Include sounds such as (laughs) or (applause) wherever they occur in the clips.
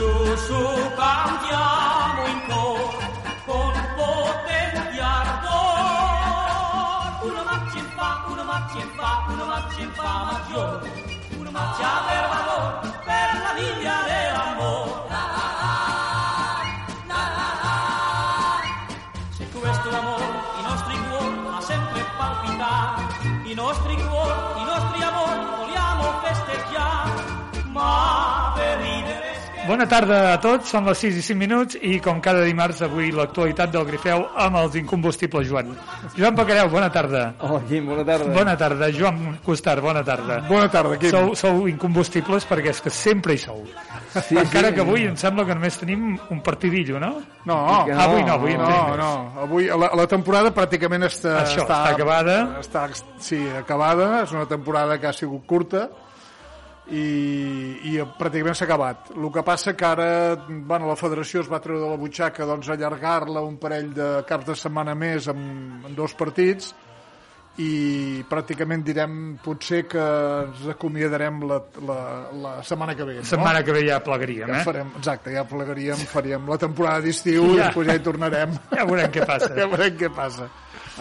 Su, su, cantiamo in coro con potenti ardor. Una marcia in fa, una marcia in fa, una marcia in fa maggiore, una marcia per valore, per la via dell'amore. La, la, la, la, la, la. Se questo amore i nostri cuori fa sempre palpitare, i nostri cuori, i nostri amori vogliamo festeggiare, Bona tarda a tots, són les 6 i 5 minuts i com cada dimarts avui l'actualitat del Grifeu amb els incombustibles Joan. Joan Pacareu, bona tarda. Hola, Quim, bona tarda. Bona tarda. Joan Costar, bona tarda. Bona tarda, Quim. Sou, sou incombustibles perquè és que sempre hi sou. Sí, Encara sí. que avui em sembla que només tenim un partidillo, no? No, Ah, avui no, avui en no, més. no. Avui la, la temporada pràcticament està, Això, està acabada. Està, sí, acabada. És una temporada que ha sigut curta i, i pràcticament s'ha acabat. El que passa que ara bueno, la federació es va treure de la butxaca doncs, allargar-la un parell de caps de setmana més amb, amb dos partits i pràcticament direm potser que ens acomiadarem la, la, la setmana que ve. No? Setmana que ve ja plegaríem, Ja eh? farem, exacte, ja plegaríem, faríem la temporada d'estiu i Ja. després ja hi tornarem. (laughs) Ja veurem què passa. Ja veurem què passa.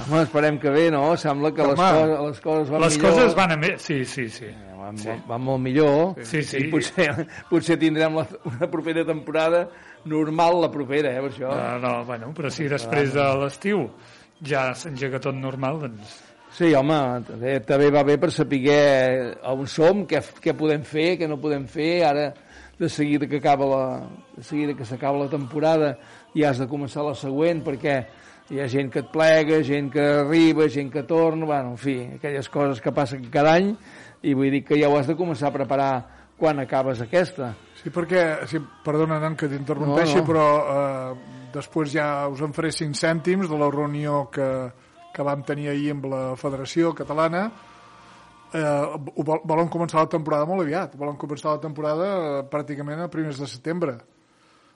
Home, esperem que bé, no? Sembla que les, Home. coses, les coses van Les millor. coses van a més... Sí, sí, sí. Van, sí. van molt millor. Sí, sí. I potser, potser tindrem la, una propera temporada normal la propera, eh, per això. No, no, bueno, però si després de l'estiu ja s'engega tot normal, doncs... Sí, home, també, també va bé per saber on som, què, què podem fer, què no podem fer. Ara, de seguida que acaba la, de seguida que s'acaba la temporada, ja has de començar la següent, perquè hi ha gent que et plega, gent que arriba, gent que torna, bueno, en fi, aquelles coses que passen cada any, i vull dir que ja ho has de començar a preparar quan acabes aquesta. Sí, perquè, sí, perdona, Nan, que t'interrompeixi, No, no. però eh, després ja us en faré cinc cèntims de la reunió que, que vam tenir ahir amb la Federació Catalana. Eh, volen començar la temporada molt aviat. Volen començar la temporada eh, pràcticament a primers de setembre.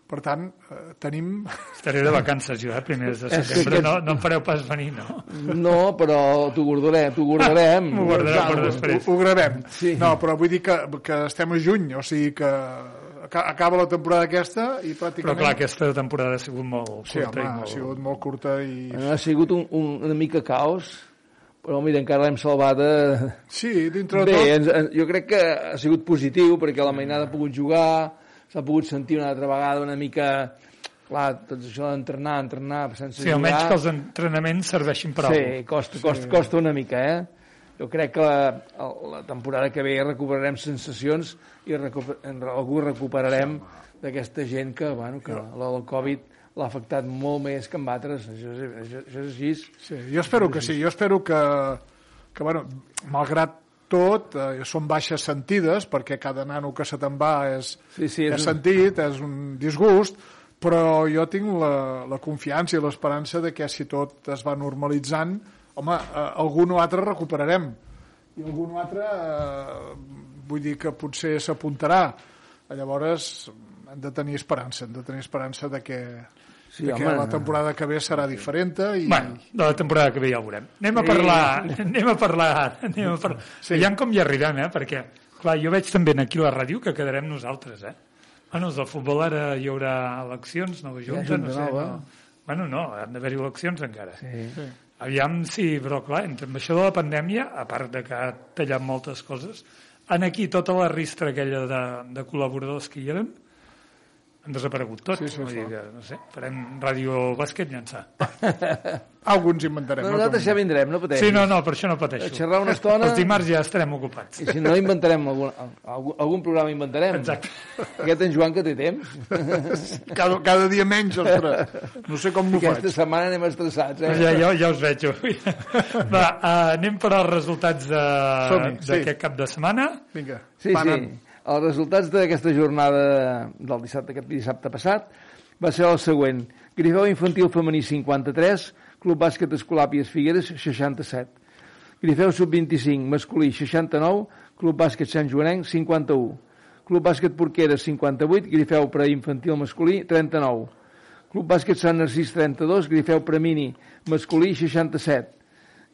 Per tant, eh, tenim... Estaré de vacances jo, eh, primers de setembre. aquest- No, no em fareu pas venir, no? No, però t'ho guardarem, t'ho guardarem. M'ho guardarem per ho, després. ho gravem. Sí. No, però vull dir que, que estem a juny, o sigui que aca- acaba la temporada aquesta i Però pràcticament... clar, aquesta temporada ha sigut molt Sí, curta home, i ha molt... sigut molt curta i... Ha sigut un, un, una mica caos, però mira, encara l'hem salvat de... Sí, dintre de Bé, tot... en, jo crec que ha sigut positiu perquè la mainada ha pogut jugar, s'ha pogut sentir una altra vegada una mica... Clar, tot això d'entrenar, entrenar sense Sí, almenys jugar... que els entrenaments serveixin per Sí, costa, costa, costa una mica, eh? Jo crec que la, la temporada que ve recuperarem sensacions i recuper, algú recuperarem d'aquesta gent que, bueno, que la del Covid l'ha afectat molt més que amb altres. Això, és- això, això és així. Sí, jo espero que sí, jo espero que, que bueno, malgrat tot, eh, són baixes sentides, perquè cada nano que se te'n va és, Sí, sí, és és un- sentit, és un disgust, però jo tinc la, la confiança i l'esperança de que si tot es va normalitzant, home, eh, algun o altre recuperarem. I algun o altre, eh, vull dir que potser s'apuntarà. Llavors, hem de tenir esperança, hem de tenir esperança de que, Sí, sí, de que home. la temporada que ve serà diferent i, Bueno, de la temporada que ve ja ho veurem. Anem a parlar, anem a parlar, anem a parlar. Sí. Aviam com hi arribem, eh? Perquè, clar, jo veig també aquí a la ràdio que quedarem nosaltres, eh? Bueno, els del futbol ara hi haurà eleccions, nova junta, junta no sé. nova. No. Bueno, no, han d'haver-hi eleccions encara. Sí. Aviam si, però clar, entre amb això de la pandèmia, a part de que ha tallat moltes coses, en aquí tota la ristra aquella de, de col·laboradors que hi eren, han desaparegut tots. Sí, sí, Vull sí. dir que, no sé, farem ràdio bàsquet llançar. (laughs) Alguns inventarem. No, no? nosaltres ja vindrem, no pateixis. Sí, no, no, per això no pateixo. Xerrar una estona... Els dimarts ja estarem ocupats. I si no, inventarem algun, algun, algun programa inventarem. Exacte. Aquest en Joan que té temps. (laughs) Cada, cada dia menys, ostres. No sé com m'ho Aquesta faig. setmana anem estressats, eh? Ja, ja, ja us veig. avui. (laughs) Va, uh, anem per als resultats de- Som-hi, sí. d'aquest cap de setmana. Vinga, Sí, va sí. anant. Els resultats d'aquesta jornada del dissabte, aquest dissabte passat va ser el següent. Grifeu Infantil Femení 53, Club Bàsquet Escolar Pies Figueres 67. Grifeu Sub-25 masculí 69, Club Bàsquet Sant Joanenc 51. Club Bàsquet Porqueres 58, Grifeu Preinfantil masculí 39. Club Bàsquet Sant Narcís 32, Grifeu Premini masculí 67.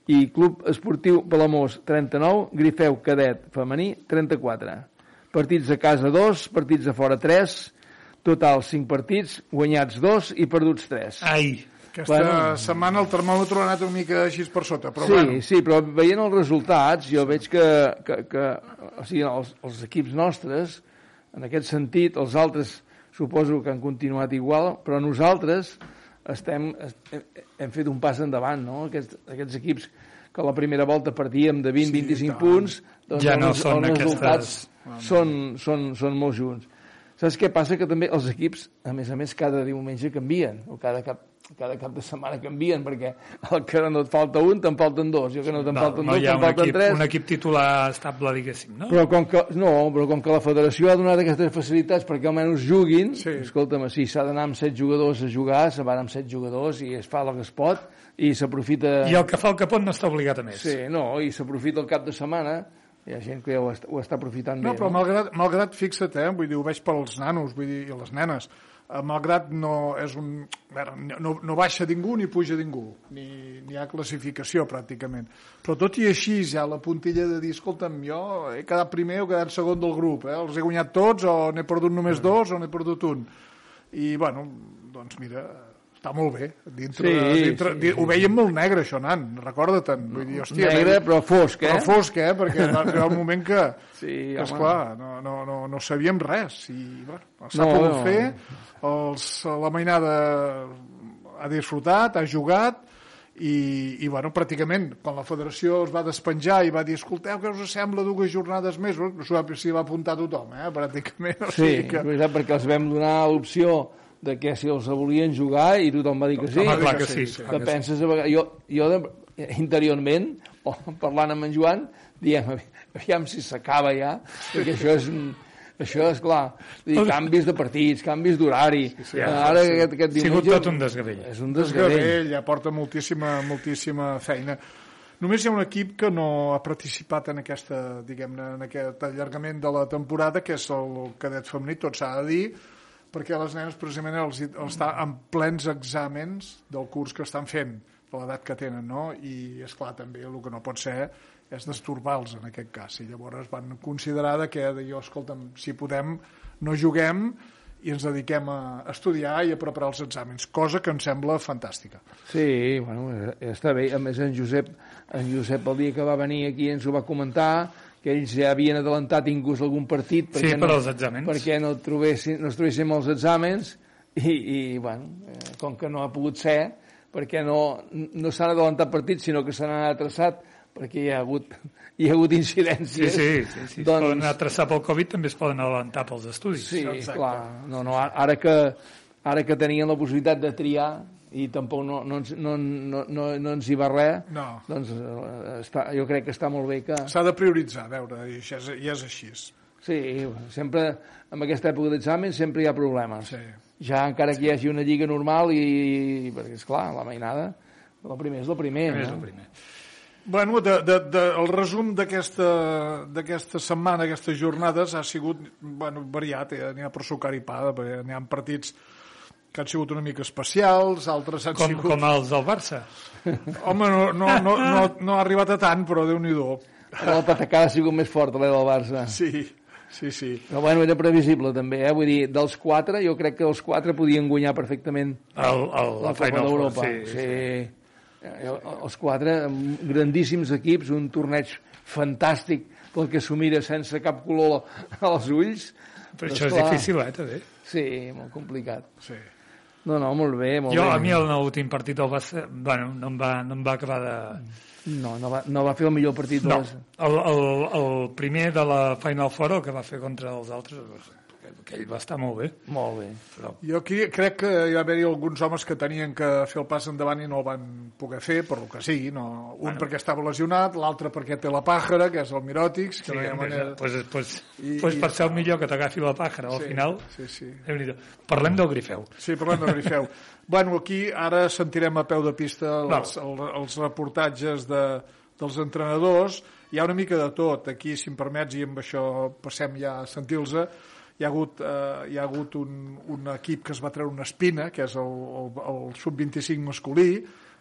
i Club Esportiu Palamós 39, Grifeu Cadet femení 34. Partits a casa 2, partits a fora 3, total 5 partits, guanyats 2 i perduts 3. Ai, Aquesta Bueno. setmana el termòmetre ha anat una mica així per sota, però sí, bueno. sí, però veient els resultats, jo veig que, que, que o sigui, els, els equips nostres, en aquest sentit, els altres suposo que han continuat igual, però nosaltres estem, hem, hem fet un pas endavant, no? Aquests, aquests equips que a la primera volta partíem de 20-25 Sí, punts, doncs Ja no els, són els aquestes- són, són, són molt junts. Saps què passa? Que també els equips, a més a més, cada diumenge canvien, o cada cap, cada cap de setmana canvien, perquè el que no et falta un, te'n falten dos, i el que no te'n no, falten no dos, te'n falten equip, tres. un equip titular estable, diguéssim, no? Però com que, no, però com que la federació ha donat aquestes facilitats perquè almenys juguin, Sí. escolta'm, si s'ha d'anar amb set jugadors a jugar, se van amb set jugadors i es fa el que es pot i s'aprofita... I el que fa el que pot no està obligat a més. Sí, no, i s'aprofita el cap de setmana, hi ha gent que ho està, ho està aprofitant No, bé. però malgrat, malgrat fixa't, eh, vull dir, ho veig pels nanos, vull dir, i les nenes, eh, malgrat no és un... veure, No, no baixa ningú ni puja ningú, ni, ni hi ha classificació pràcticament. Però tot i així ja la puntilla de dir, escolta'm, jo he quedat primer o he quedat segon del grup, eh? els he guanyat tots o n'he perdut només dos o n'he perdut un. I, bueno, doncs mira, està molt bé. Dintre, Sí, dintre, sí, Ho veiem molt negre, això, nan, recorda-te'n. Vull dir, hòstia, Negre, però fosc, eh? però fosc, eh? Perquè va arribar un moment que, Sí, que esclar, no, no, no, no sabíem res. I, bueno, s'ha No, pogut no. fer, els, la mainada ha disfrutat, ha jugat, i, i bueno, pràcticament, quan la federació es va despenjar i va dir, escolteu, què us sembla dues jornades més? S'hi va apuntar tothom, eh? pràcticament. O Sí, sigui que... perquè els vam donar l'opció de que si els volien jugar i tothom va dir que sí. Home, clar que que sí, que penses a vegades... Jo, jo de, interiorment, o parlant amb en Joan, diem, aviam si s'acaba ja, perquè això és això és clar, dir, canvis de partits, canvis d'horari. Sí, sí, Ara sí. aquest, aquest Ha sigut diumenge... tot un desgavell. És un desgavell. desgavell, ja porta moltíssima, moltíssima feina. Només hi ha un equip que no ha participat en, aquesta, diguem-ne, en aquest allargament de la temporada, que és el cadet femení, tot s'ha de dir, perquè les nenes precisament els, els està en plens exàmens del curs que estan fent, de l'edat que tenen, no? I, és clar també el que no pot ser és destorbar-los en aquest cas. I llavors van considerar de que, de jo, escolta'm, si podem, no juguem i ens dediquem a estudiar i a preparar els exàmens, cosa que em sembla fantàstica. Sí, bueno, eh, està bé. A més, en Josep, en Josep el dia que va venir aquí ens ho va comentar, que ells ja havien adelantat inclús algun partit Sí, perquè per no, als exàmens. perquè no, trobessin, no es trobéssim els exàmens i, i bueno, eh, com que no ha pogut ser, perquè no, no s'han adelantat partits, sinó que s'han atrasat perquè hi ha hagut, hi ha hagut Sí, incidències. sí, sí, sí. Doncs- Doncs... poden atraçar pel Covid, també es poden adelantar pels estudis. Sí, Exacte. clar. No, no, ara que, ara que tenien la possibilitat de triar i tampoc no, no, ens, no, no, no, no ens hi va res, No. doncs eh, està, jo crec que està molt bé que... S'ha de prioritzar, a veure, i és, i és així. Sí, sempre, en aquesta època d'examen sempre hi ha problemes. Sí. Ja encara que hi hagi una lliga normal i... perquè, és clar la mainada, el primer és el primer. És no? el primer. Bueno, de, de, de, el resum d'aquesta d'aquesta setmana, aquestes jornades, ha sigut bueno, variat, eh? n'hi ha per sucar i pa, perquè n'hi ha partits que han sigut una mica especials, altres han Com, sigut... com els del Barça. Home, no, no, no, no, no ha arribat a tant, però déu-n'hi-do. Però la patacada ha sigut més forta, la del Barça. Sí, sí, sí. Però bueno, era previsible també, eh? Vull dir, dels quatre, jo crec que els quatre podien guanyar perfectament El, el, la la Copa d'Europa. sí, sí. sí. Eh, Els quatre, grandíssims equips, un torneig fantàstic pel que s'ho mira sense cap color als ulls. Però Doncs això és clar, difícil, eh, també. Sí, molt complicat. sí. No, no, molt bé, molt Jo, bé. a mi el últim partit del Barça, bueno, no em va, no em va acabar de... No, no va, no va fer el millor partit. No, el, el, el primer de la Final Four, el que va fer contra els altres, doncs, aquell, aquell va estar molt bé. Molt bé. Però Jo aquí crec que hi va haver-hi alguns homes que tenien que fer el pas endavant i no el van poder fer, per el que sigui. No? Un bueno. perquè estava lesionat, l'altre perquè té la pàjara, que és el miròtics, que sí, no manera... pues, pues, I- pues i- per ser el millor que t'agafi la pàjara al Sí, final, sí, sí. Parlem del Grifeu. Sí, parlem de Grifeu. (laughs) bueno, aquí ara sentirem a peu de pista els, Val. el, els reportatges de, dels entrenadors. Hi ha una mica de tot. Aquí, si em permets, i amb això passem ja a sentir-los, hi ha hagut, eh, hi ha hagut un, un equip que es va treure una espina, que és el, el, el sub-25 masculí,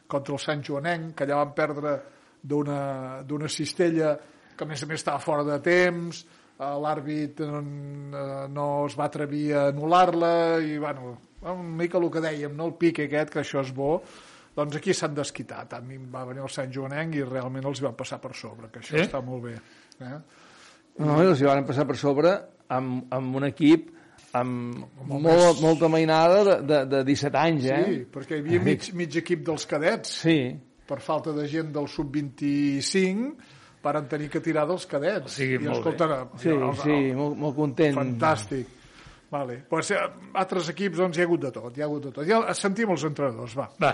contra el Sant Joanenc, que allà van perdre d'una d'una cistella que a més a més estava fora de temps, eh, l'àrbit no, no es va atrevir a anul·lar-la i bueno, una mica el que dèiem, no? el pic aquest, que això és bo, doncs aquí s'han desquitat. A mi em va venir el Sant Joanenc i realment els van passar per sobre, que això Sí? està molt bé. Eh? No, els hi van passar per sobre amb, amb un equip amb molt, molta mainada de, de, de 17 anys, eh? Sí, perquè hi havia mig, mig equip dels cadets, Sí, per falta de gent del sub-25, varen tenir que tirar dels cadets. O sigui, I, molt escolta, sí, els- sí, molt, molt content. Fantàstic. Vale. Pues, eh, altres equips, doncs, hi ha hagut de tot. Hi ha hagut de tot. Ja sentim els entrenadors, va. Va,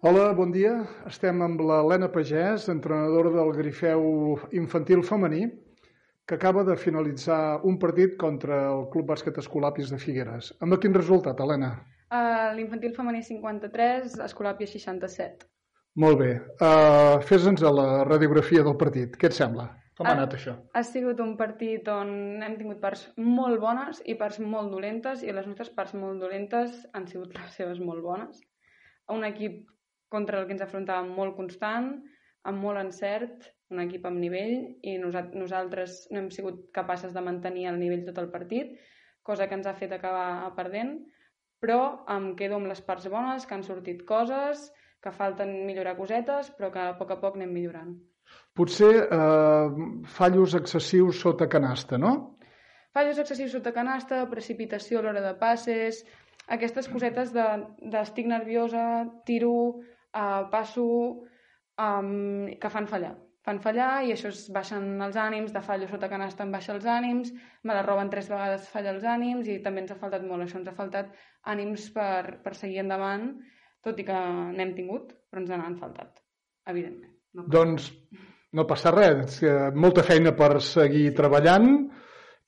Hola, bon dia. Estem amb l'Helena Pagès, entrenadora del Grifeu infantil femení, que acaba de finalitzar un partit contra el Club Bàsquet Escolapis de Figueres. Amb quin resultat, Helena? Uh, L'infantil femení 53, Escolàpia 67. Molt bé. Uh, Fes-nos la radiografia del partit. Què et sembla? Com ha Ah. anat això? Ha sigut un partit on hem tingut parts molt bones i parts molt dolentes i les nostres parts molt dolentes han sigut les seves molt bones. Un equip contra el que ens afrontàvem molt constant, amb molt encert, un equip amb nivell i nosa- nosaltres no hem sigut capaces de mantenir el nivell tot el partit, cosa que ens ha fet acabar perdent, però em quedo amb les parts bones, que han sortit coses, que falten millorar cosetes, però que a poc a poc anem millorant. Potser eh, fallos excessius sota canasta, no? Fallos excessius sota canasta, precipitació a l'hora de passes, aquestes cosetes de, de estic nerviosa, tiro, uh, passo, um, que fan fallar. Fan fallar i això es baixen els ànims, de fallo sota canasta em baixa els ànims, me la roben tres vegades, falla els ànims i també ens ha faltat molt això, ens ha faltat ànims per, per seguir endavant, tot i que n'hem tingut, però ens n'han faltat, evidentment. No Doncs no passa res. Molta feina per seguir treballant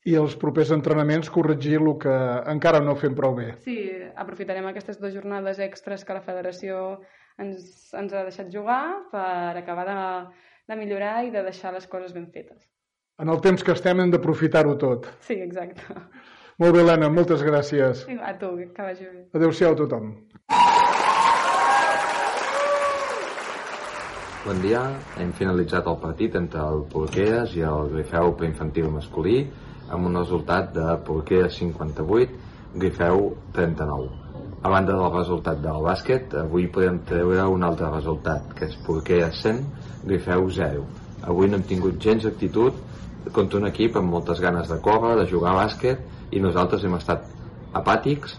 i els propers entrenaments corregir el que encara no fem prou bé. Sí, aprofitarem aquestes dues jornades extres que la federació ens, ens ha deixat jugar per acabar de, de millorar i de deixar les coses ben fetes. En el temps que estem hem d'aprofitar-ho tot. Sí, exacte. Molt bé, Helena, moltes gràcies. I a tu, que vagi bé. Adéu-siau a tothom. Bon dia, hem finalitzat el partit entre el Porqueres i el Grifeu preinfantil masculí amb un resultat de Porqueres 58, Grifeu 39. A banda del resultat del bàsquet, avui podem treure un altre resultat, que és Porqueres 100, Grifeu 0. Avui no hem tingut gens actitud contra un equip amb moltes ganes de córrer, de jugar a bàsquet, i nosaltres hem estat apàtics,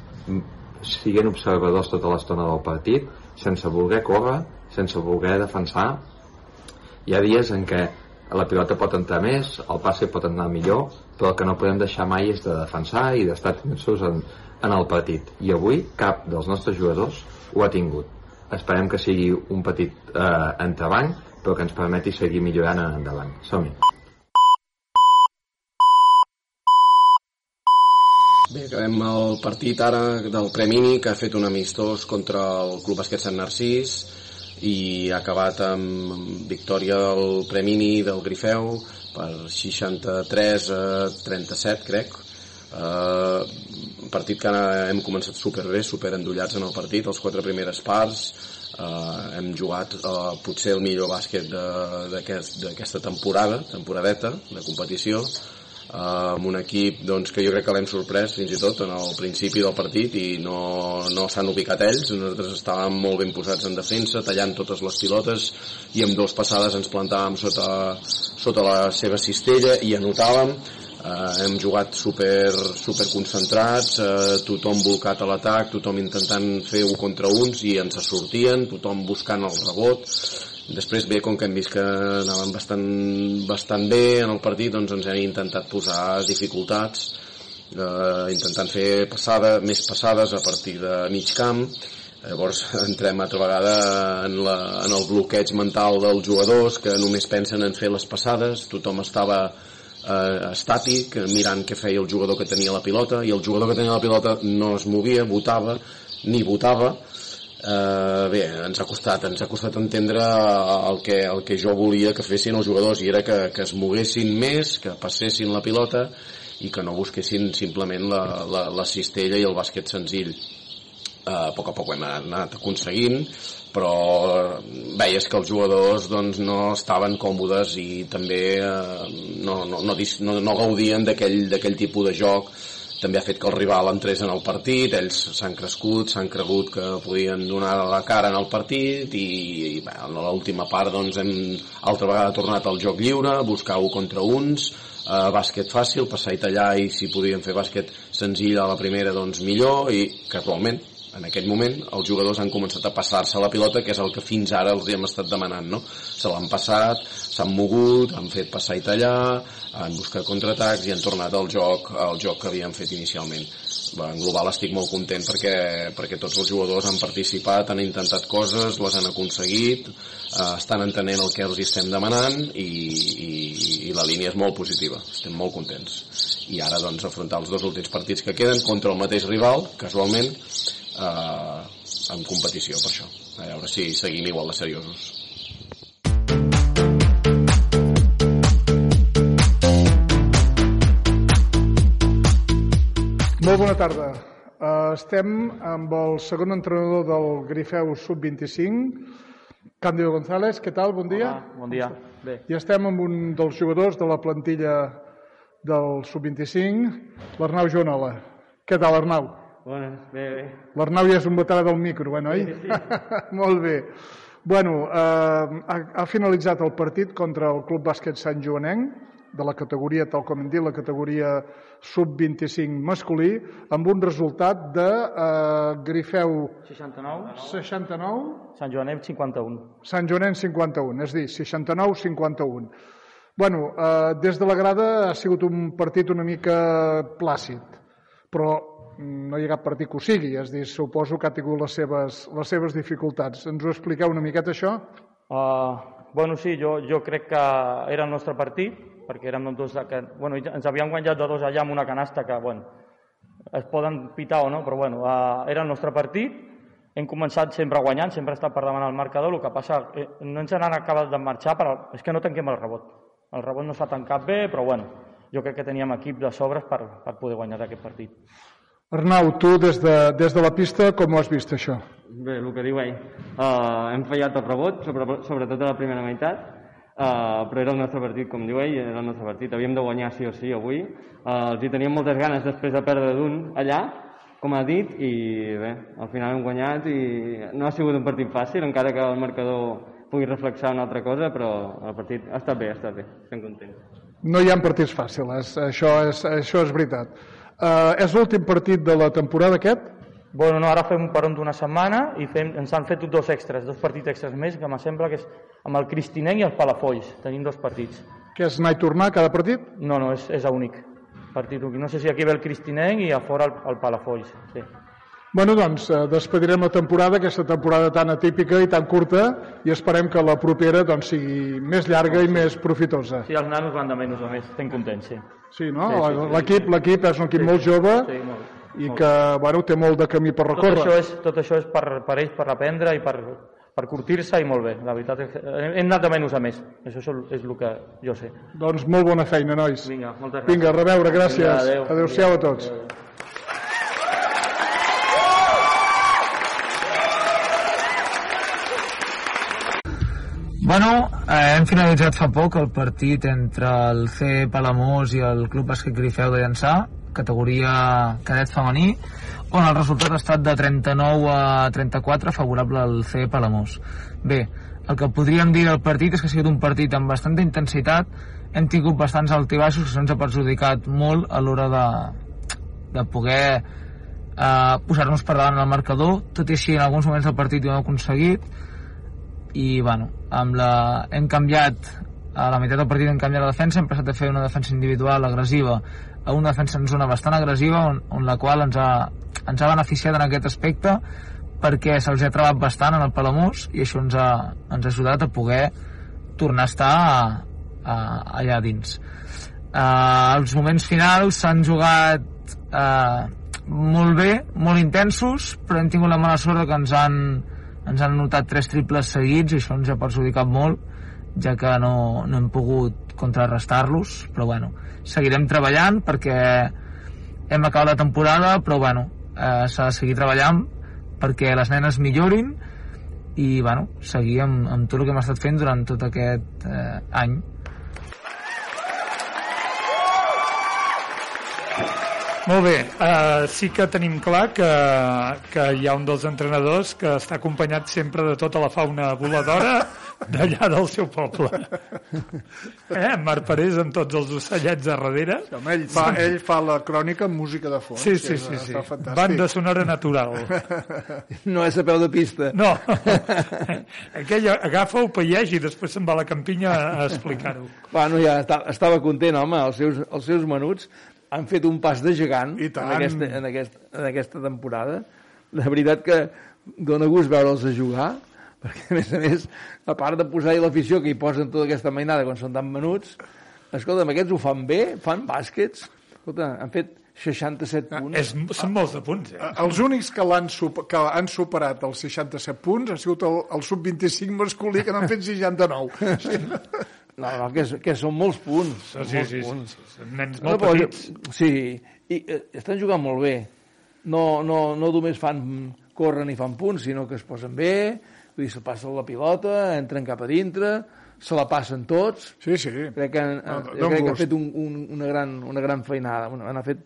siguent observadors tota l'estona del partit, sense voler córrer, sense voler defensar. Hi ha dies en què la pilota pot entrar més, el passe pot anar millor, però el que no podem deixar mai és de defensar i d'estar tensos en, en el partit. I avui cap dels nostres jugadors ho ha tingut. Esperem que sigui un petit eh, entrebanc, però que ens permeti seguir millorant en endavant. Som-hi! Bé, acabem el partit ara del Premini, que ha fet un amistós contra el Club Basquet Sant Narcís i ha acabat amb victòria del Premini del Grifeu per 63 a 37, crec. Un partit que hem començat superbé, super endollats en el partit, les quatre primeres parts, uh, hem jugat uh, potser el millor bàsquet d'aquesta temporada, temporadeta de competició, uh, amb un equip doncs, que jo crec que l'hem sorprès fins i tot en el principi del partit i no, no s'han ubicat ells. Nosaltres estàvem molt ben posats en defensa tallant totes les pilotes i amb dues passades ens plantàvem sota, sota la seva cistella i anotàvem Uh, hem jugat super, super concentrats, uh, tothom volcat a l'atac, tothom intentant fer un contra uns i ens sortien, tothom buscant el rebot. Després bé, com que hem vist que anàvem bastant, bastant bé en el partit, doncs ens hem intentat posar dificultats, uh, intentant fer passada, més passades a partir de mig camp, Llavors (laughs) entrem altra vegada en, la, en el bloqueig mental dels jugadors que només pensen en fer les passades, tothom estava eh, estàtic, mirant què feia el jugador que tenia la pilota, i el jugador que tenia la pilota no es movia, votava, ni votava. Eh, bé, ens ha costat, ens ha costat entendre el que, el que jo volia que fessin els jugadors, i era que, que es moguessin més, que passessin la pilota, i que no busquessin simplement la, la, la cistella i el bàsquet senzill eh, a poc a poc ho hem anat aconseguint però veies que els jugadors doncs, no estaven còmodes i també eh, no, no, no, no, gaudien d'aquell tipus de joc. També ha fet que el rival entrés en el partit, ells s'han crescut, s'han cregut que podien donar la cara en el partit i, i bé, en l'última part doncs, hem altra vegada tornat al joc lliure, buscar un contra uns, eh, bàsquet fàcil, passar i tallar i si podien fer bàsquet senzill a la primera doncs millor i casualment en aquell moment els jugadors han començat a passar-se la pilota, que és el que fins ara els hem estat demanant, no? Se l'han passat, s'han mogut, han fet passar i tallar, han buscat contraatacs i han tornat al joc, al joc que havien fet inicialment. En global estic molt content perquè, perquè tots els jugadors han participat, han intentat coses, les han aconseguit, eh, estan entenent el que els estem demanant i, i, i la línia és molt positiva, estem molt contents. I ara doncs afrontar els dos últims partits que queden contra el mateix rival, casualment, eh, en competició per això a veure si seguim igual de seriosos Molt bona tarda. Uh, estem amb el segon entrenador del Grifeu Sub-25, Cándido González. Què tal? Bon dia. Hola, bon dia. Bé. I estem amb un dels jugadors de la plantilla del Sub-25, l'Arnau Joanola. Què tal, Arnau? Bona, bé, bé. L'Arnau ja és un veterà del micro, eh, noi? Sí, sí. (laughs) Molt bé. Bueno, eh, ha, ha finalitzat el partit contra el Club Bàsquet Sant Joanenc, de la categoria, tal com hem dit, la categoria sub-25 masculí, amb un resultat de eh, Grifeu 69, 69, Sant Joanet 51. Sant Joanenc 51, és dir, 69-51. Bueno, eh, des de la grada ha sigut un partit una mica plàcid, però no hi ha cap partit que ho sigui, és dir, suposo que ha tingut les seves, les seves dificultats. Ens ho expliqueu una miqueta, això? Uh, bueno, sí, jo, jo crec que era el nostre partit, perquè érem dos que, bueno, ens havíem guanyat de dos allà amb una canasta que, bueno, es poden pitar o no, però bueno, uh, era el nostre partit, hem començat sempre guanyant, sempre estat per demanar el marcador, el que passa, eh, no ens han acabat de marxar, però és que no tanquem el rebot. El rebot no s'ha tancat bé, però bueno, jo crec que teníem equip de sobres per, per poder guanyar aquest partit. Arnau, tu des de, des de la pista com ho has vist això? Bé, el que diu ell. Uh, hem fallat el rebot, sobre, sobretot a la primera meitat, uh, però era el nostre partit, com diu ell, era el nostre partit. Havíem de guanyar sí o sí avui. Uh, els hi teníem moltes ganes després de perdre d'un allà, com ha dit, i bé, al final hem guanyat i no ha sigut un partit fàcil, encara que el marcador pugui reflexar una altra cosa, però el partit ha estat bé, ha estat bé, estem contents. No hi ha partits fàcils, això és, això és veritat. Uh, és l'últim partit de la temporada aquest? Bueno, no, ara fem un peron d'una setmana i fem, ens han fet dos extras, dos partits extras més, que me sembla que és amb el Cristinenc i el Palafolls. Tenim dos partits. Que és anar i tornar cada partit? No, no, és, és únic. Partit únic. No sé si aquí ve el Cristinenc i a fora el, el Palafolls. Sí. Bueno, doncs, eh, despedirem la temporada, aquesta temporada tan atípica i tan curta, i esperem que la propera doncs, sigui més llarga i més profitosa. Sí, els nanos van de menys a més, estem contents, sí. Sí, no? Sí, sí, l'equip sí. l'equip és un equip sí, molt jove sí, molt, i molt. que bueno, té molt de camí per recórrer. Tot això és, tot això és per, per ells, per aprendre i per, per curtir-se i molt bé. La veritat és que hem anat de menys a més. Això és, el que jo sé. Doncs molt bona feina, nois. Vinga, moltes gràcies. Vinga, a reveure, gràcies. Vinga, adéu. Adéu-siau a tots. Adéu. Bueno, eh, hem finalitzat fa poc el partit entre el C Palamós i el Club Bàsquet Grifeu de Llançà, categoria cadet femení, on el resultat ha estat de 39 a 34 favorable al C Palamós. Bé, el que podríem dir del partit és que ha sigut un partit amb bastanta intensitat, hem tingut bastants altibaixos que se'ns ha perjudicat molt a l'hora de, de poder eh, posar-nos per davant el marcador, tot i així en alguns moments del partit ho hem aconseguit, i bueno, amb la... hem canviat a la meitat del partit hem canviat la defensa, hem passat a fer una defensa individual agressiva a una defensa en zona bastant agressiva on, on la qual ens ha, ens ha beneficiat en aquest aspecte perquè se'ls ha trebat bastant en el Palamós i això ens ha, ens ha ajudat a poder tornar a estar a, a, allà dins. Uh, els moments finals s'han jugat uh, molt bé, molt intensos, però hem tingut la mala sort que ens han, ens han notat tres triples seguits i això ens ha perjudicat molt ja que no, no hem pogut contrarrestar-los, però bueno, seguirem treballant perquè hem acabat la temporada, però bueno, eh, s'ha de seguir treballant perquè les nenes millorin i bueno, seguir amb, amb tot el que hem estat fent durant tot aquest eh, any. Molt bé, uh, sí que tenim clar que, que hi ha un dels entrenadors que està acompanyat sempre de tota la fauna voladora d'allà del seu poble. Eh? Marc Parés amb tots els ocellets a darrere. Sí, home, ell, fa, ell fa la crònica amb música de fons. Sí, sí, sí, sí. Està fantàstic. Banda sonora natural. No és a peu de pista. No, aquell agafa, ho paieix i després se'n va a la campinya a explicar-ho. Bueno, ja estava content, home, els seus, els seus menuts han fet un pas de gegant I en aquesta, en, aquesta, en aquesta temporada. La veritat que dona gust veure'ls a jugar, (laughs) perquè a més a més, a part de posar-hi l'afició que hi posen tota aquesta mainada quan són tan menuts, escolta'm, aquests ho fan bé, fan bàsquets, escolta, han fet 67 punts. És, són molts de punts, eh? Eh, Els únics que, l'han sup- que han superat els 67 punts ha sigut el, el sub-25 masculí, que n'han fet 69. (laughs) Sí. No, no, que, que són molts punts. Sí, molts sí, punts. sí, nens No, molt però- petits. Sí, i eh, estan jugant molt bé. No, no, no només fan corren i fan punts, sinó que es posen bé, vull dir, se passen la pilota, entren cap a dintre, se la passen tots. Sí, sí. Crec que, han, No, no, dona crec que han fet un, un, una, gran, una gran feinada, un- han fet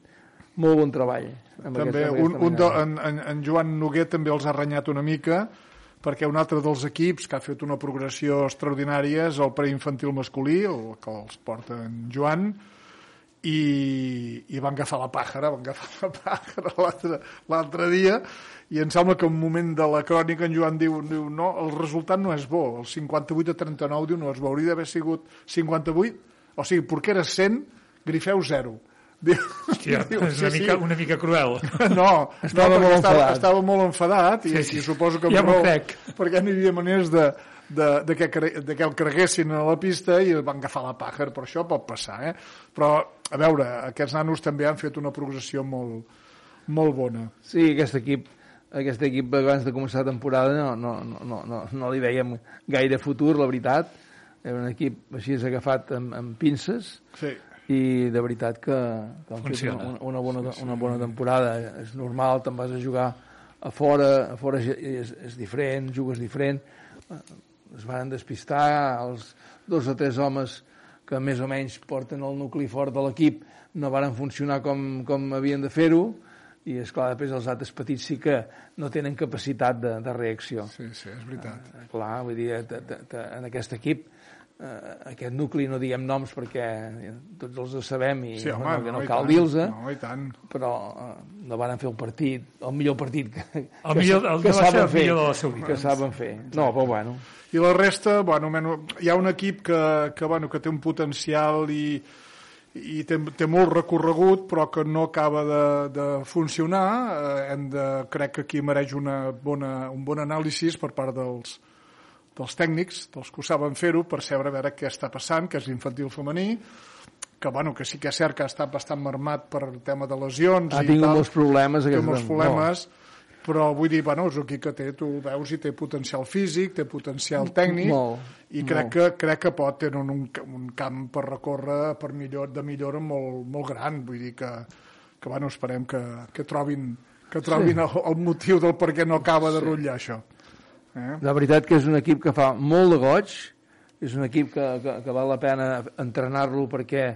molt bon treball. Amb També, aquesta, amb un, aquesta un de, en, en Joan Noguer també els ha renyat una mica perquè un altre dels equips que ha fet una progressió extraordinària és el preinfantil masculí, el que els porta en Joan, i, i van agafar la pàjara, van agafar la pàjara l'altre- dia, i em sembla que un moment de la crònica en Joan diu, diu no, el resultat no és bo, el 58 a 39 diu no és bo, hauria d'haver sigut 58, o sigui, perquè era 100, Grifeu 0. Diu, Hòstia, diu, és una, mica, una mica cruel. (laughs) no, Estava no, molt estava, enfadat. estava molt enfadat i, Sí, sí, sí. sí. i suposo que Ja crec. perquè no hi havia maneres de, de, de, que, cre- de que el creguessin a la pista i el van agafar la pàjar, per això pot passar, eh? Però, a veure, aquests nanos també han fet una progressió molt, molt bona. Sí, aquest equip, aquest equip abans de començar la temporada no, no, no, no, no, no li veiem gaire futur, la veritat. Era un equip així agafat amb, amb pinces Sí. I de veritat que, que han fet Funciona. una, una, bona, una bona temporada. És normal, te'n vas a jugar a fora, a fora és, és diferent, jugues diferent. Eh, Es van despistar, els dos o tres homes que més o menys porten el nucli fort de l'equip no varen funcionar com, com havien de fer-ho i, és clar després els altres petits sí que no tenen capacitat de, de reacció. Sí, sí, és veritat. Eh, clar, vull dir, te, te, te, en aquest equip eh, aquest nucli no diem noms perquè tots els sabem i Sí, no, home, no, que no, i cal dir-los, eh? No, i tant. però eh, no van fer el partit, el millor partit que, El que, millor- el que no ser saben el fer, vida. que saben fer. No, però bueno, I la resta, bueno, menys, hi ha un equip que, que, bueno, que té un potencial i, i té, té molt recorregut però que no acaba de, de funcionar eh, hem de, crec que aquí mereix una bona, un bon anàlisi per part dels, dels tècnics, dels que ho saben fer-ho per saber a veure què està passant, que és l'infantil femení que, bueno, que sí que és cert que estat bastant marmat per el tema de lesions ha i tingut tal, molts problemes. té molts problemes però vull dir, bueno, és equip que té, tu veus i té potencial físic, té potencial tècnic Molt, i crec molt. que, crec que pot tenir un, un camp per recórrer per millor, de millora molt, molt gran. Vull dir que, que bueno, esperem que, que trobin, que trobin el, el motiu del per què no acaba de rotllar això eh? La veritat que és un equip que fa molt de goig, és un equip que, que, que val la pena entrenar-lo perquè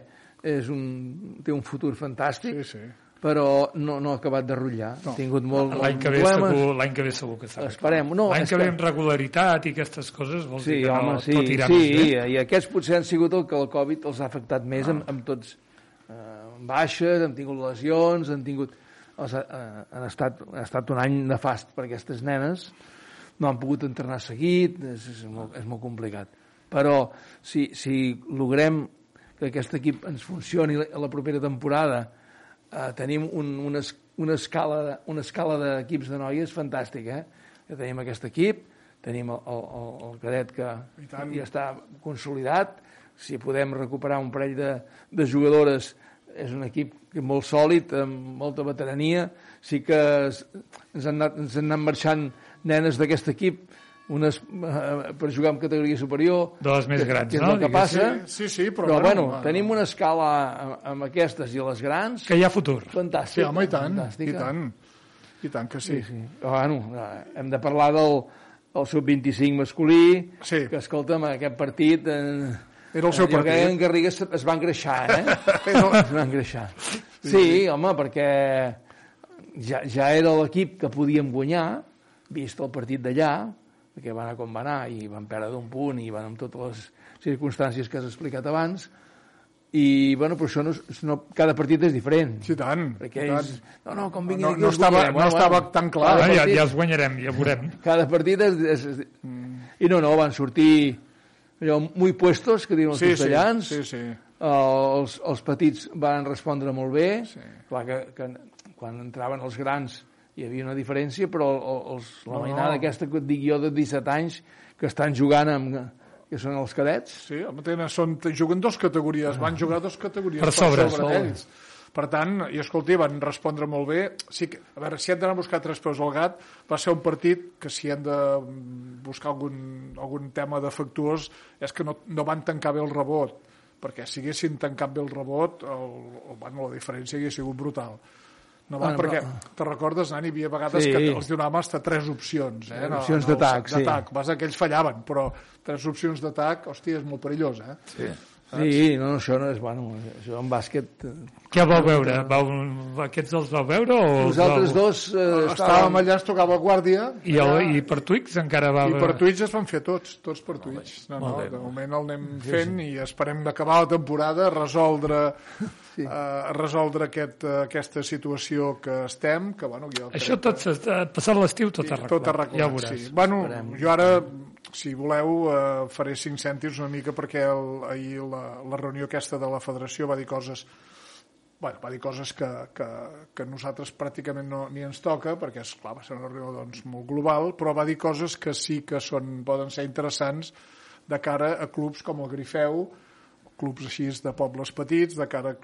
és un, té un futur fantàstic, sí, sí. però no, no ha acabat de rotllar. No. Ha tingut molt, L'any que, ve problemes. segur, l'any que ve segur que estarà. Esperem. No, L'any que ve amb regularitat i aquestes coses vol Sí, dir que home, no, sí, tot irà sí, més bé. i aquests potser han sigut el que el Covid els ha afectat més amb, amb tots eh, baixes, han tingut lesions, han tingut... Els, ha- eh, han, estat, ha estat un any nefast per aquestes nenes, no han pogut entrenar seguit, és, és, molt, és molt complicat. Però si, si logrem que aquest equip ens funcioni la, la propera temporada, eh, tenim un, una, una escala, una escala d'equips de noies fantàstica, eh? Ja tenim aquest equip, tenim el, el, el, cadet que ja està consolidat, si podem recuperar un parell de, de jugadores és un equip que molt sòlid, amb molta veterania, sí que ens han anat, ens han anat marxant nenes d'aquest equip unes eh, per jugar en categoria superior De les més que, grans, que és no? el que passa Sí, sí, però, però bueno, bueno, tenim una escala amb, amb aquestes i les grans Que hi ha futur. fantàstica Sí, home, i tant, fantàstica. i tant. I tant que sí. Sí, sí. Però, bueno, eh, hem de parlar del el sub-25 masculí, Sí. que, escolta'm, aquest partit... Eh, Era el seu jo crec que partit. en Garriga es, es va engreixar, eh? (laughs) Era- es va engreixar. Sí, home, perquè ja, ja era l'equip que podíem guanyar, vist el partit d'allà, perquè va anar com va anar, i van perdre d'un punt, i van amb totes les circumstàncies que has explicat abans, i, bueno, però això no, és- no, cada partit és diferent. Sí, tant. Perquè tant. ells, no, no, com vinguin No- aquí no els estava- guanyarem. no estava tan clar. cada Ah, ja, partit- ja els guanyarem, ja veurem. cada partit és, és, és... I no, no, van sortir allò, muy puestos, que diuen els Sí, sí, castellans. sí, sí. Els, els petits van respondre molt bé. Sí. Clar que, que quan entraven els grans hi havia una diferència, però els, la No, mainada no. aquesta que et dic jo de 17 anys que estan jugant amb, que són els cadets, Sí, tenen, són, juguen dos categories, van jugar dos categories Per sobre, sobre sobre. ells. Per tant, i escolti, van respondre molt bé. Sí que, a veure, si hem d'anar a buscar tres peus al gat, va ser un partit que si hem de buscar algun, algun tema defectuós és que no, no van tancar bé el rebot, perquè si haguessin tancat bé el rebot, el, el, bueno, la diferència hauria sigut brutal. No van, Bueno, perquè però- te'n recordes, Nani, hi havia vegades Sí. que els donàvem fins tres opcions. Eh? Opcions No, no, d'atac, sí. D'atac, vas que ells fallaven, però tres opcions d'atac, hòstia, és molt perillós, eh? Sí. Sí, no, no, això no és, bueno, això en bàsquet... eh, Què vau veure? Vau, aquests els vau veure? O els Nosaltres vau... dos eh, Estàvem allà, ens tocava guàrdia, I, el, I per Twix encara va... i per Twitch es van fer tots, tots per Twitch. No, no, de moment el anem fent i esperem acabar la temporada, resoldre, sí. uh, resoldre aquest, uh, aquesta situació que estem, que bueno, jo crec Això tot, s'està- passat l'estiu, tot que, arreglat. tot arreglat. Ja ho veuràs. Sí. Bueno, jo ara, si voleu, uh, faré cinc cèntims una mica perquè el, ahir la, la reunió aquesta de la federació va dir coses bueno, va dir coses que, que, que nosaltres pràcticament no, ni ens toca, perquè, és clar va ser una reunió doncs, molt global, però va dir coses que sí que són, poden ser interessants de cara a clubs com el Grifeu, clubs així de pobles petits, de cara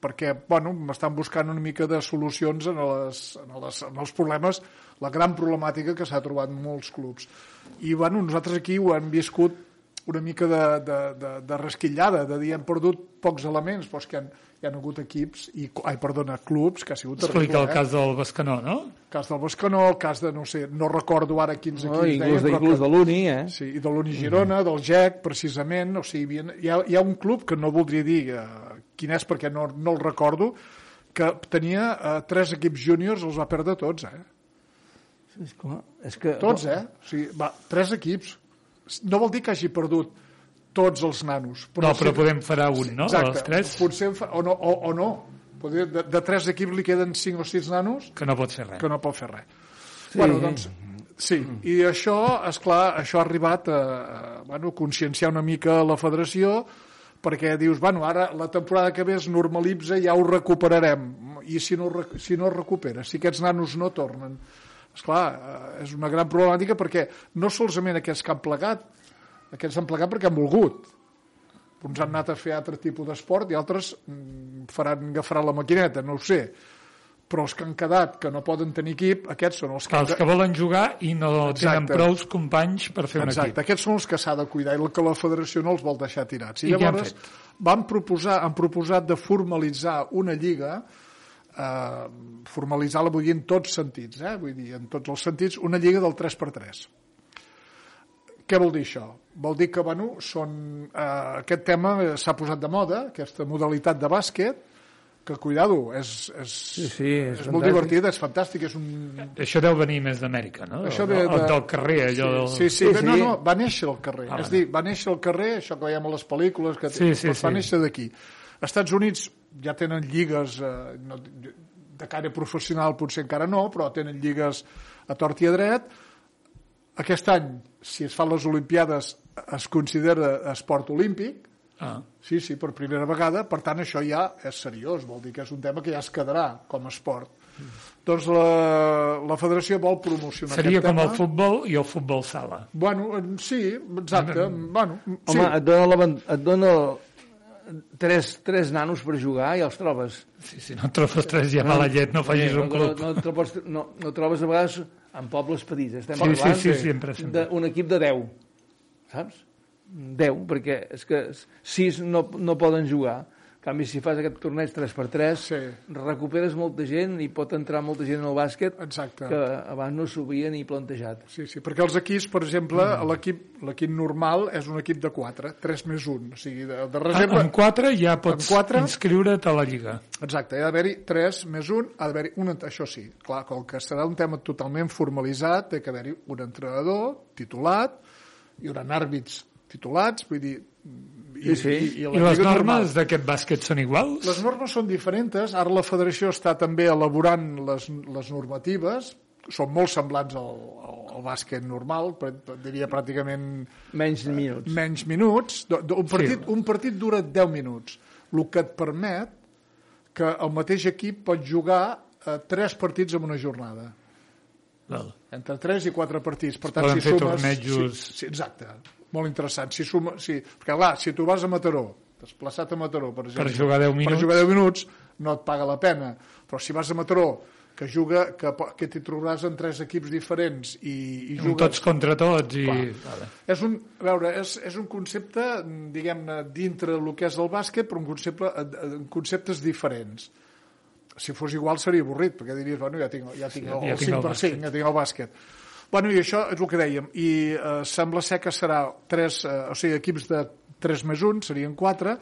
perquè bueno, estan buscant una mica de solucions en, les, en, les, en els problemes, la gran problemàtica que s'ha trobat molts clubs. I bueno, nosaltres aquí ho hem viscut una mica de, de, de, de resquillada, de dir hem perdut pocs elements, però és que hi ha, hi ha hagut equips, i, ai, perdona, clubs, que ha sigut Explica el eh? cas del Bescanó, no? El cas del Bescanó, el cas de, no sé, no recordo ara quins No, equips inclús, deien, inclús però de l'Uni, eh? Sí, i de l'Uni Girona, del GEC, precisament, o sigui, hi ha- hi ha, hi ha un club que no voldria dir eh, quin és perquè no, no el recordo, que tenia eh, tres equips júniors, els va perdre tots, eh? És, clar, és que... Tots, eh? O sigui, va, tres equips. No vol dir que hagi perdut tots els nanos. no, però sí- podem farà un, no? Exacte. Els tres, Potser, en fa- o no, o, o no. Potser de, de tres equips li queden cinc o sis nanos que no pot fer res. que no pot fer res. Sí. Bueno, doncs, sí, i això, és clar, això ha arribat a, a bueno, conscienciar una mica la federació perquè dius, bueno, ara la temporada que ve es normalitza, ja ho recuperarem. I si no, si no es recupera, si aquests nanos no tornen, és clar, és una gran problemàtica perquè no solament aquests que han plegat, aquests han plegat perquè han volgut. Uns han anat a fer altre tipus d'esport i altres mm, faran, agafaran la maquineta, no ho sé. Però els que han quedat, que no poden tenir equip, aquests són els que... Els que volen jugar i no tenen Exacte. prous companys per fer un Exacte, equip. aquests són els que s'ha de cuidar i el que la federació no els vol deixar tirats. I, I llavors fet? van proposar, han proposat de formalitzar una lliga eh, formalitzar-la vull dir en tots sentits, eh? vull dir, en tots els sentits, una lliga del 3x3. Què vol dir això? Vol dir que bueno, són, eh, aquest tema s'ha posat de moda, aquesta modalitat de bàsquet, que, cuidado, és, és, Sí, sí, és és molt divertit, és fantàstic, és un, Això deu venir més d'Amèrica, no? això ve el del carrer, allò del... Sí, sí, Sí, sí, no, sí. no, va néixer al carrer. Ah, és bueno. dir, va néixer al carrer, això que veiem a les pel·lícules, que Sí, sí, doncs va sí. néixer d'aquí. Als Estats Units ja tenen lligues eh, no, de cara professional, potser encara no, però tenen lligues a tort i a dret. Aquest any, si es fan les Olimpiades, es considera esport olímpic, Ah. Sí, sí, per primera vegada. Per tant, això ja és seriós. Vol dir que és un tema que ja es quedarà com a esport. Doncs la, la federació vol promocionar Seria aquest com tema. el futbol i el futbol sala. Bueno, eh, sí, exacte. Bueno, sí. Home, et dona, la, et dona tres, tres nanos per jugar i els trobes. Sí, sí, no trobes tres ja mala llet, no facis no, un club. No, no, pots, no, no trobes a vegades en pobles petits. Estem Sí, sí, parlant sí, sempre, sempre. d'un equip de 10, saps? 10, perquè és que 6 no, no poden jugar. En canvi, si fas aquest torneig 3x3, Sí. recuperes molta gent i pot entrar molta gent al bàsquet Exacte. que abans no s'ho havia ni plantejat. Sí, sí, perquè els equips, per exemple, l'equip l'equip normal és un equip de 4, 3 més 1, o sigui, de, de reserva... Amb 4 ja pots Amb quatre? inscriure't a la Lliga. Exacte, hi ha d'haver-hi 3 més 1, ha d'haver-hi un... Això sí, clar, com que serà un tema totalment formalitzat, té que haver-hi un entrenador titulat, hi haurà àrbits titulats, vull dir... I, Sí, sí. I, I les normes d'aquest bàsquet són iguals? Les normes són diferents. Ara la federació està també elaborant les, les normatives. Són molt semblants al, al, al bàsquet normal, però diria pràcticament Menys minuts. menys minuts. Do- do- Un partit, Sí. un partit dura 10 minuts, el que et permet que el mateix equip pot jugar eh, 3 partits en una jornada. Val. Entre 3 i 4 partits. Per tant, poden si fer sumes... tornejos. Sí, sí, exacte. Molt interessant. Si suma, si, perquè, clar, si tu vas a Mataró, desplaçat a Mataró, per exemple, jugar 10 per minuts. jugar 10 minuts, no et paga la pena. Però si vas a Mataró, que juga, que, que t'hi trobaràs en tres equips diferents i, i jugues... tots contra tots i... Clar. Vale. És un, a veure, és, és un concepte, diguem-ne, dintre el que és el bàsquet, però un concepte, eh, conceptes diferents. Si fos igual seria avorrit, perquè diries, bueno, ja tinc, ja tinc el, ja el tinc el 5 per 5, ja tinc el bàsquet. Bueno, i això és el que dèiem. I eh, sembla ser que serà tres, eh, o sigui, equips de 3 més 1, serien 4,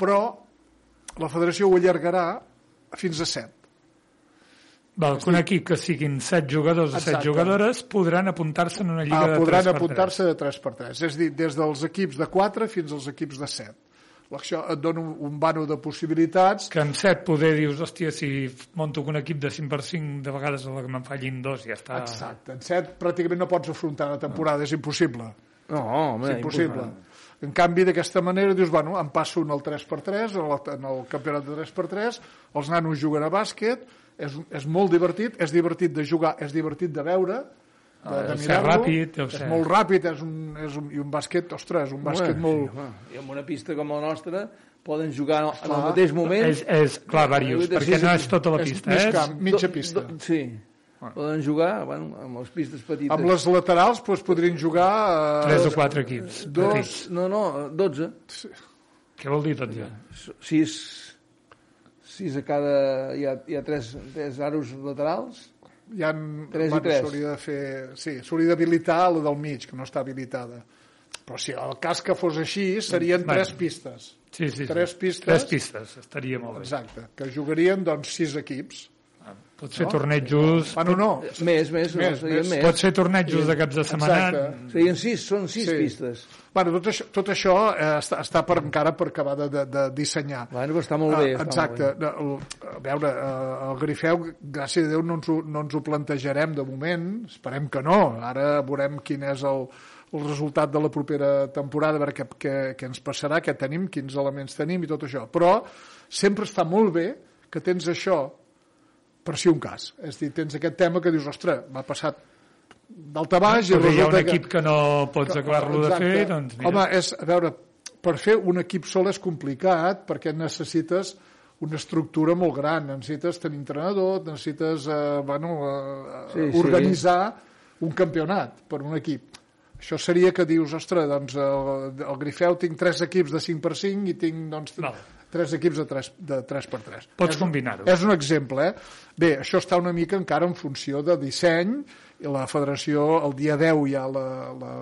però la federació ho allargarà fins a 7. Val, que un equip que siguin 7 jugadors o 7 Exacte. jugadores podran apuntar-se en una lliga Ah, de podran 3 apuntar-se de 3 per 3 és dir, des dels equips de 4 fins als equips de 7 això et dona un, un vano de possibilitats. Que en 7 poder dius, hòstia, si monto un equip de 5 per 5 de vegades a la que me'n fallin dos, ja està. exacte, en 7 pràcticament no pots afrontar la temporada, és impossible. No, home, és impossible. en canvi d'aquesta manera dius, bueno, em passo un al 3x3 en el, en el campionat de 3x3 els nanos juguen a bàsquet és, és molt divertit, és divertit de jugar és divertit de veure de, de ser mirar-lo. ràpid, deu és ser- molt ràpid és un, és un, i un bàsquet, ostres, un bàsquet Home, molt, sí, home. I en una pista com la nostra poden jugar en el, en el Clar. mateix moment. És, és clar, Vull dir, perquè sí, no sí, és tota la és pista, mig és... camp, mitja Do- pista. do- sí. Poden jugar bueno, amb les pistes petites. Amb les laterals doncs, podrien jugar... Eh, 3 o 4 equips. dos- petits. No, no, 12. Què vol dir tot ja? 6, 6 a cada... Hi ha, hi ha 3, 3 aros laterals. Hi ha, Tres i tres. S'hauria de fer... Sí, s'hauria d'habilitar la del mig, que no està habilitada. Però si el cas que fos així, serien Bueno. tres pistes. Sí, sí, sí. Tres pistes. Tres pistes, estaria molt bé. Exacte, que jugarien, doncs, sis equips. Pots fer No? tornejos... Bueno, no. Més, més, no, Més, serien més. més. Pots fer tornejos de caps de setmana... Exacte. Serien 6, són 6 Sí. pistes. Bueno, tot això, tot això eh, està, està per, encara per acabar de, de, de dissenyar. Bueno, però està molt bé. Ah, Exacte. Molt bé. El, a veure, eh, el Grifeu, gràcies a Déu, no ens, ho, no ens ho plantejarem de moment. Esperem que no. Ara veurem quin és el, el resultat de la propera temporada, a veure què, què, què ens passarà, què tenim, quins elements tenim i tot això. Però sempre està molt bé que tens això per si un cas. És a dir, tens aquest tema que dius, ostres, m'ha passat d'alta baix i Perquè hi ha un equip que no pots acabar-lo de fer, doncs mira. Home, és, a veure, per fer un equip sol és complicat perquè necessites una estructura molt gran, necessites tenir entrenador, necessites eh, bueno, eh, Sí, sí. organitzar un campionat per un equip. Això seria que dius, ostres, doncs el, el Grifeu tinc tres equips de 5 per 5 i tinc doncs, Val. Tres equips de 3, de 3 per 3. Pots combinar-ho. És un exemple, eh? Bé, això està una mica encara en funció de disseny i la federació, el dia 10 hi ha la, la,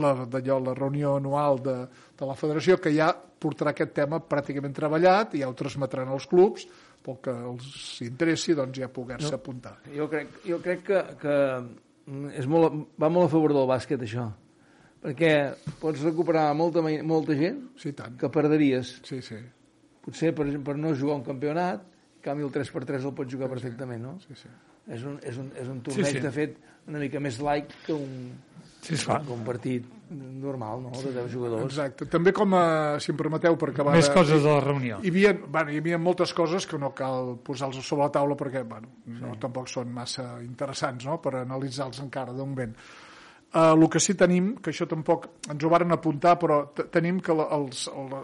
la, d'allò, la reunió anual de, de la federació que ja portarà aquest tema pràcticament treballat i ja ho transmetran als clubs pel que els interessi doncs ja poder-se No. apuntar. Jo crec, jo crec que, que és molt, va molt a favor del bàsquet, això. Perquè pots recuperar molta, molta gent Sí, tant. que perderies. Sí, sí. Potser per, per no jugar un campionat, en canvi el 3x3 el pots jugar perfectament, no? sí, sí. És un, és un, és un torneig, Sí, sí. de fet, una mica més light que un, Sí, es fa. que un partit normal, no?, de 10 jugadors. Exacte. També com a, si em permeteu, per acabar... Més coses de la reunió. Hi havia, bueno, hi havia moltes coses que no cal posar-los sobre la taula perquè bueno, no, tampoc són massa interessants no? per analitzar-los encara de moment. Uh, el que sí tenim, que això tampoc ens ho varen apuntar, però tenim que els, el,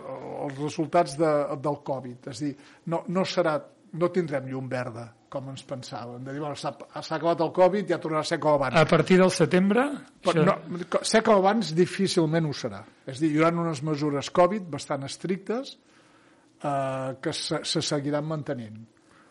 els resultats de, del Covid, és a dir, no, no serà no tindrem llum verda, com ens pensàvem. De dir, bueno, s'ha s'ha acabat el Covid, ja tornarà a ser com abans. A partir del setembre... Però això- no, ser com abans difícilment ho serà. És dir, hi haurà unes mesures Covid bastant estrictes eh, que se, se seguiran mantenint.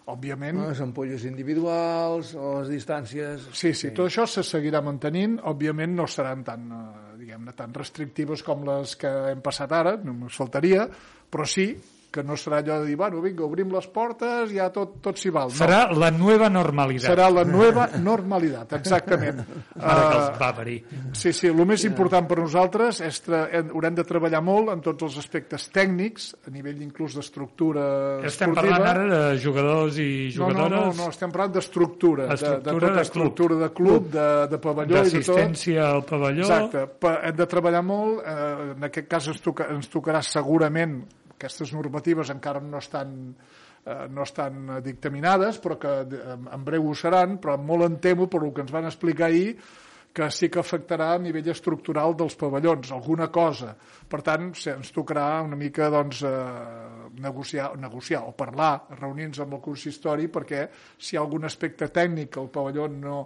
Òbviament, Les ampolles individuals, o les distàncies... Sí, sí, tot això se seguirà mantenint. Òbviament no seran tan, eh, diguem-ne, tan restrictives com les que hem passat ara, només faltaria, però sí que no serà allò de dir, bueno, vinga, obrim les portes, ja tot, tot s'hi val. No. Serà la nueva normalitat. Serà la nova normalitat, exactament. (laughs) Ara que els Eh, va parir. Sí, sí, el més important per nosaltres és tra hem- haurem de treballar molt en tots els aspectes tècnics, a nivell inclús d'estructura Estem esportiva. parlant ara de jugadors i No, no, jugadores, no, no, estem parlant d'estructura, de, de, tota de estructura de club, de, de pavelló i de tot. d'assistència al pavelló... Exacte, Pa- hem de treballar molt, eh, en aquest cas ens, toca, ens tocarà segurament, aquestes normatives encara no estan eh, no estan dictaminades, però que en en breu ho seran, però molt em temo, per el que ens van explicar ahir, que sí que afectarà a nivell estructural dels pavellons, alguna cosa. Per tant, ens tocarà una mica doncs, eh, negociar, negociar o parlar, reunir-nos amb el consistori, perquè si hi ha algun aspecte tècnic que el pavelló no,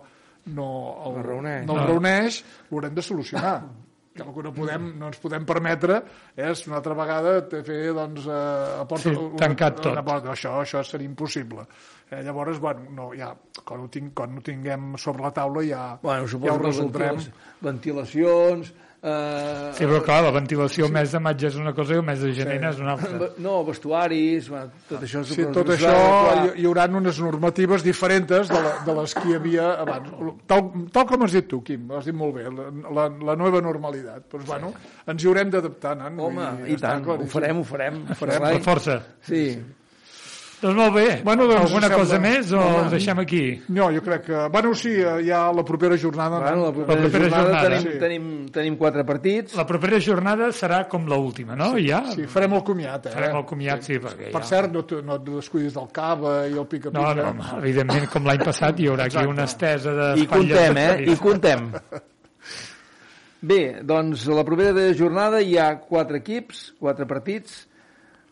no, el, No reuneix. no el reuneix, ho haurem de solucionar (coughs) que el que no, podem, no ens podem permetre és una altra vegada te fer doncs, eh, a porta, Sí, tancat tot. una porta. Això, això seria impossible. Eh, llavors, bueno, no, ja, quan, ho tinc, quan ho tinguem sobre la taula ja, Bueno, ja suposo ho que resoldrem. ventilacions eh, Sí, però clar, la ventilació el mes de maig és una cosa i el mes de gener és una altra. no, vestuaris, bueno, tot això... Sí, suposo tot que això de hi, hi haurà unes normatives diferents de, la, de les que hi havia abans. Tal, tal com has dit tu, Quim, has dit molt bé, la, la, la nova normalitat. Doncs, bueno, ens hi haurem d'adaptar, nan. Home, dir, i tant, ho farem, ho farem. Ho farem. Per força. Sí. Doncs molt bé. Bueno, doncs, Alguna sembla- cosa més o Home. ho deixem aquí? No, jo crec que... Bueno, sí, eh, ja la propera jornada... Bueno, la no? propera, La propera jornada, jornada, tenim, sí. tenim, tenim quatre partits. La propera jornada serà com l'última, no? I ja Sí, farem el comiat, eh? farem el comiat, sí, perquè Per ja... cert, no, no et descuidis del cava i el pica-pica. No, no, home, evidentment, com l'any passat, hi haurà aquí una estesa de... I contem, eh? I contem. Bé, doncs la propera jornada hi ha quatre equips, quatre partits,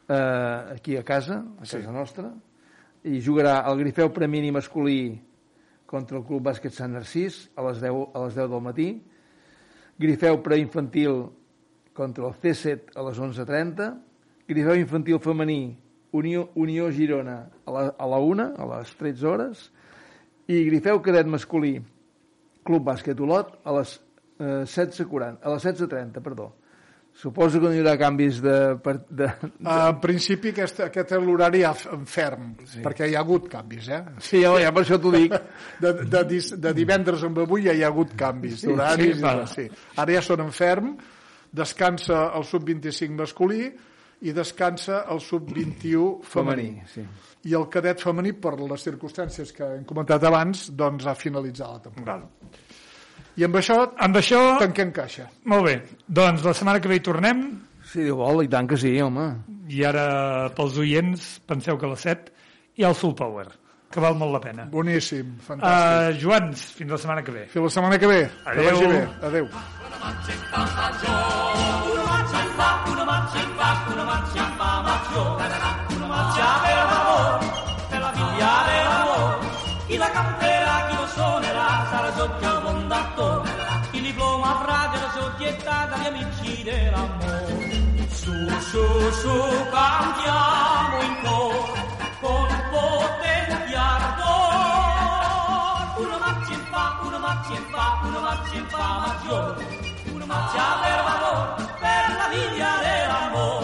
eh, aquí a casa, a casa nostra, i jugarà el Grifeu Premini masculí contra el Club Bàsquet Sant Narcís a les 10, a les 10 del matí, Grifeu preinfantil contra el C7 a les 11.30, Grifeu infantil femení Unió, Unió Girona a la, a la 1, a les 13 hores, i Grifeu cadet masculí Club Bàsquet Olot a les eh, 16.40, a les 16.30, perdó. Suposo que no hi haurà canvis de... per- de, En principi aquest, aquest és l'horari ferm, sí. perquè hi ha hagut canvis, eh? Sí, ja, ja per això t'ho dic. (laughs) De, de, dis, de divendres amb avui ja hi ha hagut canvis d'horaris. sí, va. Sí, Ara ja són en ferm, descansa el sub-25 masculí i descansa el sub-21 femení. Femení, sí. I el cadet femení, per les circumstàncies que hem comentat abans, doncs ha finalitzat la temporada. I amb això Amb això, tanquem caixa. molt bé. Doncs la setmana que ve hi tornem Si Déu vol, i tant que sí, home. i ara pels oients penseu que a les 7 hi ha el Soul Power, que val molt la pena. Boníssim, fantàstic. Uh, Joans, fins la setmana que ve. Fins la setmana que ve. Que Adéu. vagi bé. Adéu. Una fa, fa, fa per l'amor, per la figlia la sarà sotto amici dell'amore. Su, su, su, cantiamo in coro, con potenti ardor. Una marcia in fa, una marcia in fa, una marcia in fa maggiore. Una marcia per valor, per la via dell'amore.